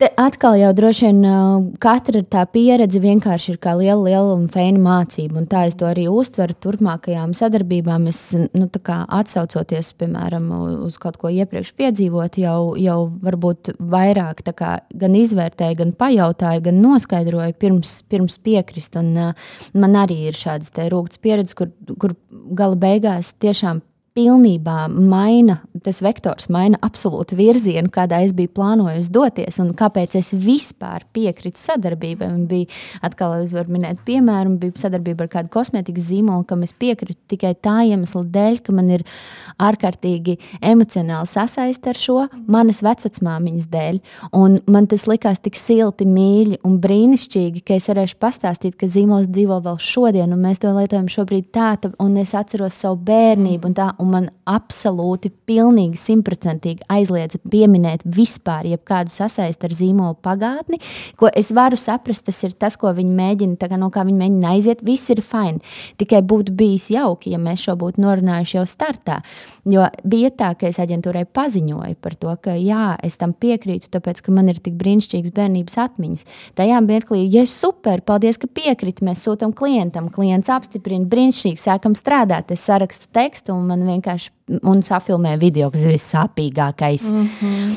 Te atkal jau droši vien katra tā pieredze vienkārši ir kā liela, liela un feina mācība. Un tā es to arī uztveru turpmākajām sadarbībām. Es nu, atsaucoties, piemēram, uz kaut ko iepriekš piedzīvot, jau, jau varbūt vairāk kā, gan izvērtēju, gan pajautāju, gan noskaidroju pirms, pirms piekrist. Un, man arī ir šādas rūktas pieredzes, kur, kur gala beigās tiešām pilnībā maina, tas vektors maina absolūti virzienu, kādā es biju plānojis doties, un kāpēc es vispār piekritu sadarbībai. Man bija, atkal, es varu minēt, piemēram, bija sadarbība ar kādu kosmētikas zīmolu, kam es piekritu tikai tā iemesla dēļ, ka man ir ārkārtīgi emocionāli sasaiste ar šo manas vecmāmiņas dēļ. Un man tas likās tik silti, mīļi un brīnišķīgi, ka es varēšu pastāstīt, ka zīmols dzīvo vēl šodien, un mēs to lietojam šobrīd tā, un es atceros savu bērnību un tā un man absolūti, pilnīgi simtprocentīgi aizliedza pieminēt vispār jebkādu sasaisti ar zīmolu pagātni, ko es varu saprast, tas ir tas, ko viņi mēģina, kā, no kā viņi mēģina aiziet. Viss ir fini. Tikai būtu bijis jauki, ja mēs šo būtu norunājuši jau startā. Jo bija tā, ka es aģentūrai paziņoju par to, ka jā, es tam piekrītu, tāpēc, ka man ir tik brīnišķīgas bērnības atmiņas. Tajā mirklī, ja super, paldies, ka piekrīt, mēs sūtām klientam, klients apstiprina, brīnišķīgi, sākam strādāt, es sarakstu tekstu un man vienkārši un safilmē video, kas ir vissāpīgākais. Mm -hmm.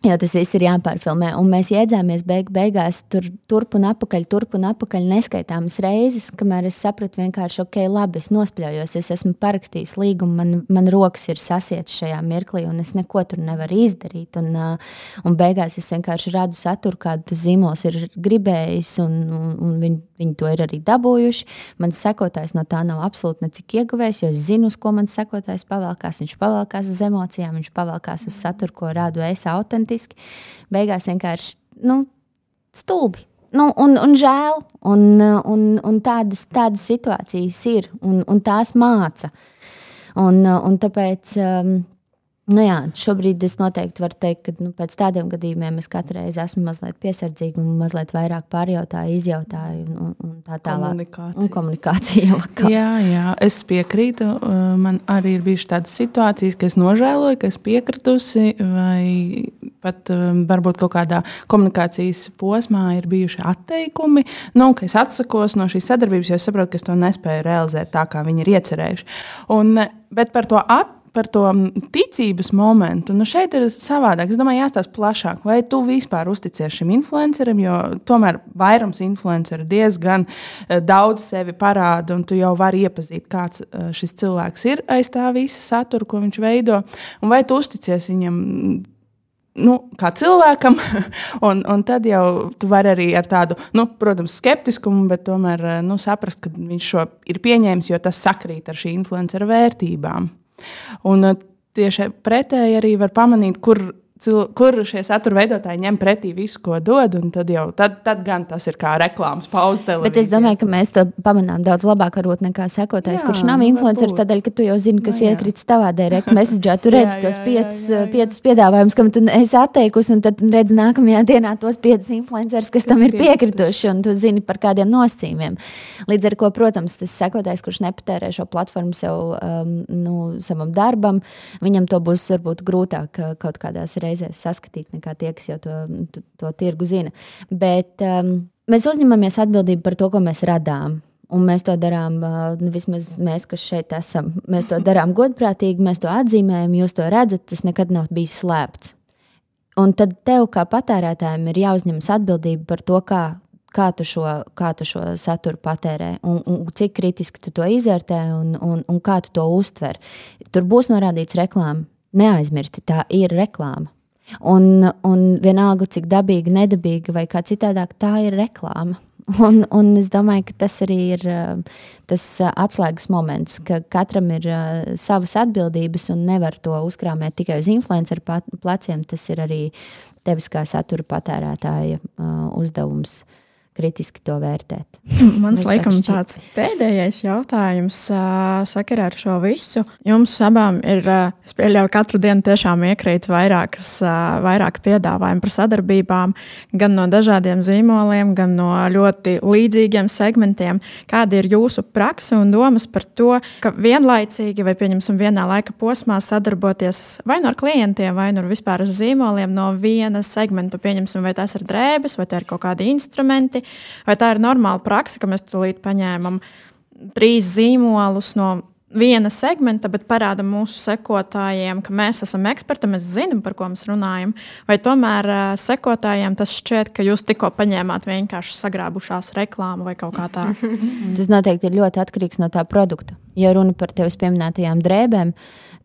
Jo tas viss ir jāpārfilmē. Un mēs iedzāmies beig, beigās tur, turp un atpakaļ, turp un atpakaļ neskaitāmas reizes, kamēr es sapratu, vienkārši, ok, labi, es nospļaujos, es esmu parakstījis līgumu, man, man rokas ir sasietas šajā mirklī, un es neko tur nevaru izdarīt. Un, uh, un beigās es vienkārši radu saturu, kādu tas zīmols ir gribējis, un, un, un viņi, viņi to ir arī dabūjuši. Mans sekotājs no tā nav absolūti necik ieguvējis, jo es zinu, uz ko mans sekotājs pavēlkās. Viņš pavēlkās uz emocijām, viņš pavēlkās uz saturu, ko rādu es autentiski romantiski. Beigās vienkārši nu, stulbi. Nu, un, un žēl, un, un, un tādas, tādas situācijas ir, un, un tās māca. Un, un tāpēc um, Nu jā, šobrīd es noteikti varu teikt, ka nu, pēc tādiem gadījumiem es katru reizi esmu mazliet piesardzīga un mazliet vairāk pārjautāju, izjautāju un, un tā tālāk. Komunikācija. Un komunikācija jā, jā, es piekrītu. Man arī ir bijušas tādas situācijas, ka es nožēloju, ka es piekritusi, vai pat varbūt kaut kādā komunikācijas posmā ir bijuši atteikumi. Nu, ka es atsakos no šīs sadarbības, jo es saprotu, ka es to nespēju realizēt tā, kā viņi ir iecerējuši. Un, bet par to atteikumu par to ticības momentu. Nu šeit ir savādāk. Es domāju, jāstāsta plašāk, vai tu vispār uzticies šim influencerim, jo tomēr vairums influenceru diezgan eh, daudz sevi parāda, un tu jau vari iepazīt, kāds eh, šis cilvēks ir aiz tā visa satura, ko viņš veido. Un vai tu uzticies viņam? nu, kā cilvēkam, <laughs> un, un tad jau tu vari arī ar tādu, nu, protams, skeptiskumu, bet tomēr eh, nu, saprast, ka viņš šo ir pieņēmis, jo tas sakrīt ar šī influencera vērtībām. Un uh, tieši pretēji arī var pamanīt, kur kur šie satura veidotāji ņem pretī visu, ko dod. Tad, jau, tad, tad gan tas ir kā reklāmas pauze. Bet es domāju, ka mēs to pamanām daudz labāk varbūt, nekā sekotājs, jā, kurš nav nu, influenceris. Tādēļ, ka tu jau zini, kas no, iekrits tavā direkta <laughs> messagē. Tu redz jā, tos piecus, jā, jā, jā. piecus piedāvājumus, kam tu esi atteikusi, un tad redz nākamajā dienā tos piecus influencerus, kas, kas tam ir piekrituši, un tu zini par kādiem nosacījumiem. Līdz ar to, protams, tas sekotājs, kurš nepatērē šo platformu sev, um, nu, savam darbam, viņam to būs varbūt grūtāk uh, kaut kādās reizēs reizēs saskatīt nekā tie, kas jau to, to, to tirgu zina. Bet um, mēs uzņemamies atbildību par to, ko mēs radām. Un mēs to darām, uh, nu, vismaz mēs, kas šeit esam. Mēs to darām godprātīgi, mēs to atzīmējam, jūs to redzat, tas nekad nav bijis slēpts. Un tad tev, kā patērētājiem, ir jāuzņemas atbildība par to, kā, kā, tu, šo, kā tu šo saturu patērē, un, un cik kritiski tu to izvērtē, un, un, un kā tu to uztver. Tur būs norādīts reklāma. Neaizmirsti, tā ir reklāma. Un, un vienalga, cik dabīga, nedabīga vai kā citādāk, tā ir reklāma. <laughs> Un, un es domāju, ka tas arī ir tas atslēgas moments, ka katram ir savas atbildības un nevar to uzkrāmēt tikai uz influenceru pleciem. Tas ir arī tevis kā satura patērētāja uzdevums. Kritiski to vērtēt. <laughs> Mans laikam tāds pēdējais jautājums uh, sakarā ar šo visu. Jums abām ir, uh, es pieļauju, katru dienu tiešām iekrīt vairākas, uh, vairāk piedāvājumu par sadarbībām, gan no dažādiem zīmoliem, gan no ļoti līdzīgiem segmentiem. Kāda ir jūsu praksa un domas par to, ka vienlaicīgi vai, pieņemsim, vienā laika posmā sadarboties vai no nu klientiem, vai no nu vispār ar zīmoliem no viena segmenta, pieņemsim, vai tas ir drēbes, vai tie ir kaut kādi instrumenti, vai tā ir normāla praksa, ka mēs tūlīt paņēmam trīs zīmolus no viena segmenta, bet parāda mūsu sekotājiem, ka mēs esam eksperti, mēs zinām, par ko mēs runājam. Vai tomēr uh, sekotājiem tas šķiet, ka jūs tikko paņēmāt vienkārši sagrābušās reklāmu vai kaut kā tādu? <laughs> tas noteikti ir ļoti atkarīgs no tā produkta. Ja runa par tevis pieminētajām drēbēm,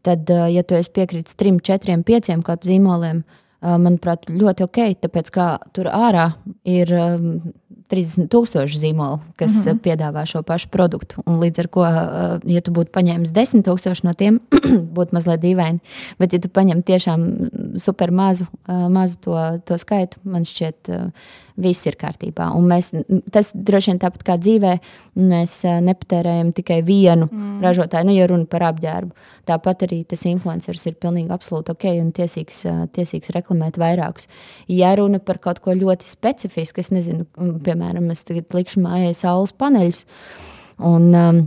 tad, uh, ja tu esi piekritis trim, četriem, pieciem kaut zīmoliem, uh, manuprāt, ļoti ok, tāpēc kā tur ārā ir. Um, 30,000 zīmolu, kas mm -hmm. piedāvā šo pašu produktu. Un līdz ar to, ja tu būtu paņēmis 10,000 no tiem, <clears throat> būtu mazliet dīvaini. Bet, ja tu paņem tiešām super mazu, mazu to, to skaitu, man šķiet, viss ir kārtībā. Un mēs, tas droši vien tāpat kā dzīvē, mēs nepatērējam tikai vienu mm. ražotāju, nu, ja runa par apģērbu. Tāpat arī tas influenceris ir pilnīgi absolūti ok un tiesīgs, tiesīgs reklamēt vairākus. Ja runa par kaut ko ļoti specifisku, es nezinu, piemēram, es tagad likšu mājai saules paneļus. Un, um,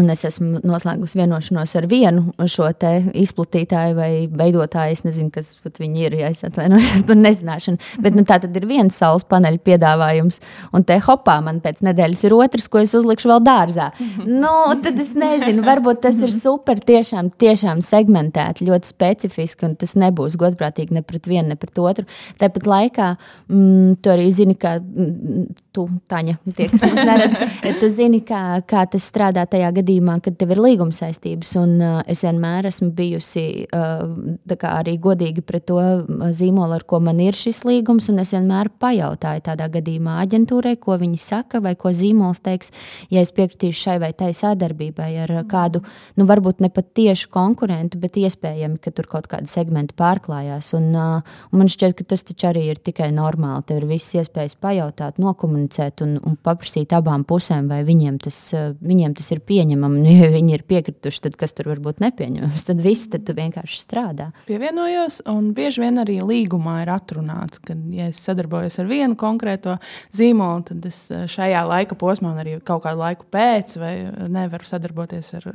Un es esmu noslēgusi vienošanos ar vienu šo izplatītāju vai veidotāju. Es nezinu, kas viņi ir, ja es atvainojos par nezināšanu. Bet nu, tā tad ir viens saules paneļa piedāvājums, un te hopā man pēc nedēļas ir otrs, ko es uzlikšu vēl dārzā. Nu, tad es nezinu, varbūt tas ir super, tiešām, tiešām segmentēti, ļoti specifiski, un tas nebūs godprātīgi ne pret vienu, ne pret otru. Tāpat laikā mm, tu arī zini, ka mm, tu, Taņa, tie, kas mums neredz, tu zini, kā, kā tas strādā tajā gadījumā gadījumā, kad tev ir līguma saistības, un uh, es vienmēr esmu bijusi uh, arī godīga pret to uh, zīmolu, ar ko man ir šis līgums, un es vienmēr pajautāju tādā gadījumā aģentūrai, ko viņi saka, vai ko zīmols teiks, ja es piekritīšu šai vai tai sadarbībai ar kādu, nu, varbūt ne pat tieši konkurentu, bet iespējami, ka tur kaut kāda segmenta pārklājās. Un, uh, un man šķiet, ka tas taču arī ir tikai normāli. Tev ir visas iespējas pajautāt, nokomunicēt un, un paprasīt abām pusēm, vai viņiem tas, viņiem tas ir pieņemams pieņemama. Nu, ja viņi ir piekrituši, tad kas tur var būt nepieņemams? Tad viss tad vienkārši strādā. Pievienojos, un bieži vien arī līgumā ir atrunāts, ka, ja es sadarbojos ar vienu konkrēto zīmolu, tad es eh, šajā laika posmā, un arī kaut kādu laiku pēc, vai nevaru sadarboties ar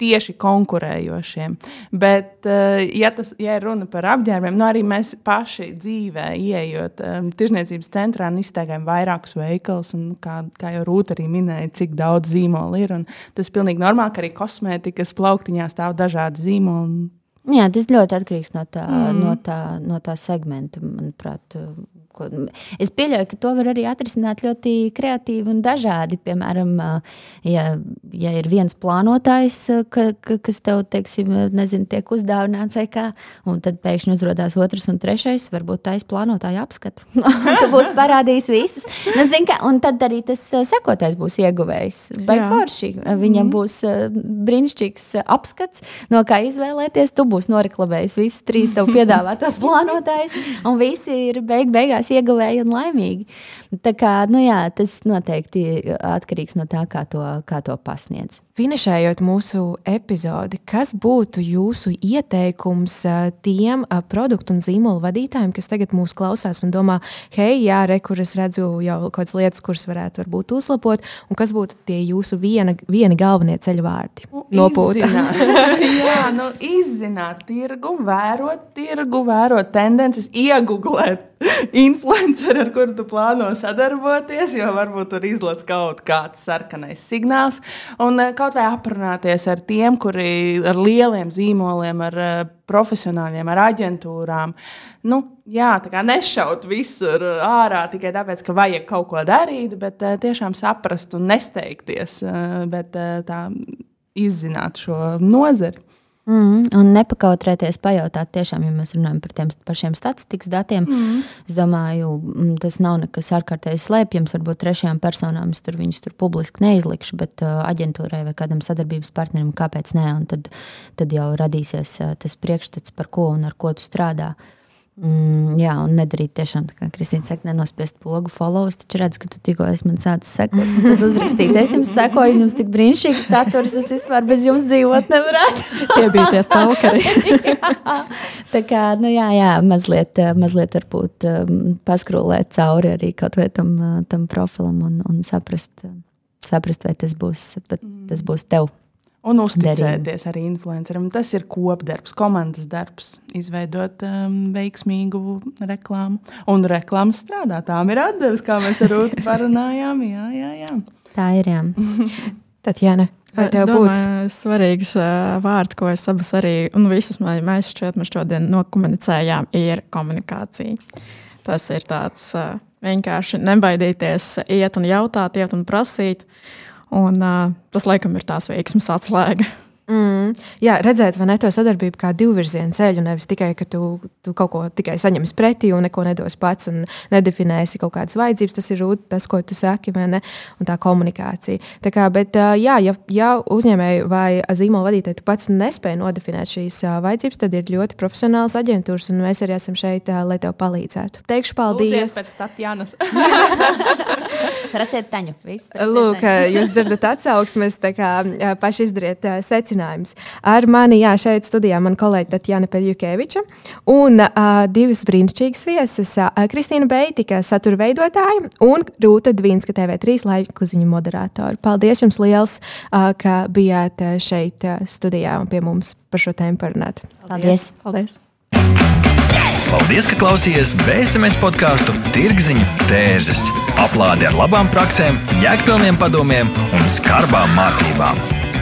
tieši konkurējošiem. Bet, eh, ja, tas, ja runa par apģērbiem, nu arī mēs paši dzīvē, ieejot um, tirzniecības centrā un iztaigājam vairākus veikalus, un kā, kā jau Rūta arī minēja, cik daudz zīmolu ir. Tas ir pilnīgi normāli, ka arī kosmētikas plauktiņā stāv dažādi zīmoli. Jā, tas ļoti atkarīgs no tā, mm. no tā, no tā segmenta, manuprāt. Ko, es pieļauju, ka to var arī atrisināt ļoti kreatīvi un dažādi. Piemēram, ja, ja ir viens plānotājs, ka, ka, kas tev, teiksim, nezinu, tiek uzdāvināts, kā, un tad pēkšņi uzrādās otrs un trešais, varbūt tā izplānotāja apskatu. <laughs> tu būsi parādījis visus. Nu, zin, kā, un tad arī tas sekotais būs ieguvējs. Baigi forši. Viņam mm. būs brīnišķīgs apskats, no kā izvēlēties. Tu būsi noreklamējis visas trīs tev piedāvātās plānotājs, un visi ir beig beigās beigās ieguvēji un laimīgi. Tā kā, nu jā, tas noteikti atkarīgs no tā, kā to, kā to pasniedz. Finišējot mūsu epizodi, kas būtu jūsu ieteikums tiem produktu un zīmolu vadītājiem, kas tagad mūs klausās un domā, hei, jā, re, kur es redzu jau kaut kādas lietas, kuras varētu varbūt uzlabot, un kas būtu tie jūsu viena, vieni galvenie ceļu vārdi? Nu, Nopūta. <laughs> jā, nu, izzināt tirgu, vērot tirgu, vērot tendences, iegūglēt <laughs> influenceri, ar kuru tu plāno sadarboties, jo varbūt tur izlaiž kaut kāds sarkanais signāls. Un kaut vai aprunāties ar tiem, kuri ar lieliem zīmoliem, ar profesionāļiem, ar aģentūrām. Nu, jā, tā kā nešaut visur ārā tikai tāpēc, ka vajag kaut ko darīt, bet tiešām saprast un nesteigties, bet tā izzināt šo nozari. Mm, un nepakautrēties, pajautāt, tiešām, ja mēs runājam par tiem pašiem statistikas datiem. Mm. Es domāju, mm, tas nav nekas ārkārtēji slēpjams. Varbūt trešajām personām es tur viņus tur publiski neizlikšu, bet uh, aģentūrai vai kādam sadarbības partnerim, kāpēc ne? Un tad, tad jau radīsies uh, tas priekšstats, par ko un ar ko tu strādā. Uh, Mm, jā, un nedarīt tiešām, kā Kristīna saka, nenospiest pogu, follow. Es taču redzu, ka tu tikko esi man sācis sekot. Tad uzrakstīt, es jums sekoju, jums tik brīnišķīgs saturs, es vispār bez jums dzīvot nevarētu. <laughs> Tie bija tie stalkeri. <laughs> Tā kā, nu jā, jā, mazliet, mazliet varbūt um, paskrūlēt cauri arī kaut vai tam, tam profilam un, un saprast, saprast, vai tas būs, tas būs tev Un uzticēties arī influenceram. Tas ir kopdarbs, komandas darbs, izveidot um, veiksmīgu reklāmu. Un reklāmas strādā. Tām ir atdeves, kā mēs ar Rūtu parunājām. <laughs> Jā, jā, jā. Tā ir. Jā. <laughs> Tatjana. Vai tev būtu svarīgs uh, vārds, ko es abas arī, un visas mēs šķiet, mēs šodien nokomunicējām, ir komunikācija. Tas ir tāds uh, vienkārši nebaidīties, iet un jautāt, iet un prasīt. Un, uh, tas, laikam, ir tās veiksmes atslēga. Mm, jā, redzēt, vai ne to sadarbību kā divvirzienu ceļu, nevis tikai, ka tu, tu kaut ko tikai saņemsi pretī un neko nedos pats un nedefinēsi kaut kādas vajadzības. Tas ir rūt, tas, ko tu saki, vai ne, un tā komunikācija. Tā kā, bet, jā, ja, ja uzņēmēji vai zīmola vadītāji tu pats nespēj nodefinēt šīs vajadzības, tad ir ļoti profesionāls aģentūras, un mēs arī esam šeit, lai tev palīdzētu. Teikšu paldies! Lūdzies! Prasiet taņu. Lūk, jūs dzirdat atsauksmes, tā kā paši izdariet secinājumus. Ar mani, jā, šeit studijā man kolēģi Tatjana Peļukeviča un uh, divas brīnišķīgas vieses uh, - Kristīna Beitika, satura veidotāja un Rūta Dvīnska TV3 laiku ziņu moderātora. Paldies jums liels, uh, ka bijāt šeit uh, studijā un pie mums par šo tēmu parunāt. Paldies! Paldies. Paldies, ka klausījāties BSMS podkāstu Tirziņu tērzes. Aplādi ar labām praktiskām, jēgpilniem padomiem un skarbām mācībām.